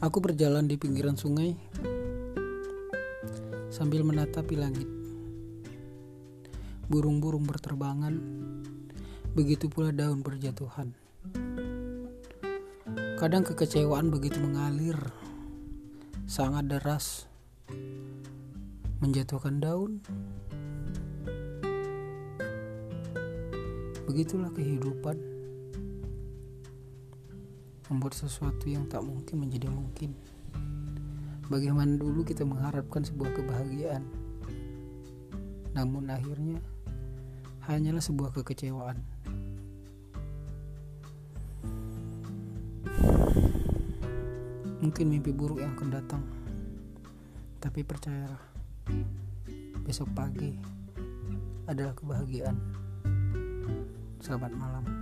Aku berjalan di pinggiran sungai sambil menatapi langit. Burung-burung berterbangan, begitu pula daun berjatuhan. Kadang kekecewaan begitu mengalir, sangat deras, menjatuhkan daun. Begitulah kehidupan membuat sesuatu yang tak mungkin menjadi mungkin. Bagaimana dulu kita mengharapkan sebuah kebahagiaan, namun akhirnya hanyalah sebuah kekecewaan. Mungkin mimpi buruk yang akan datang, tapi percayalah, besok pagi adalah kebahagiaan. Selamat malam.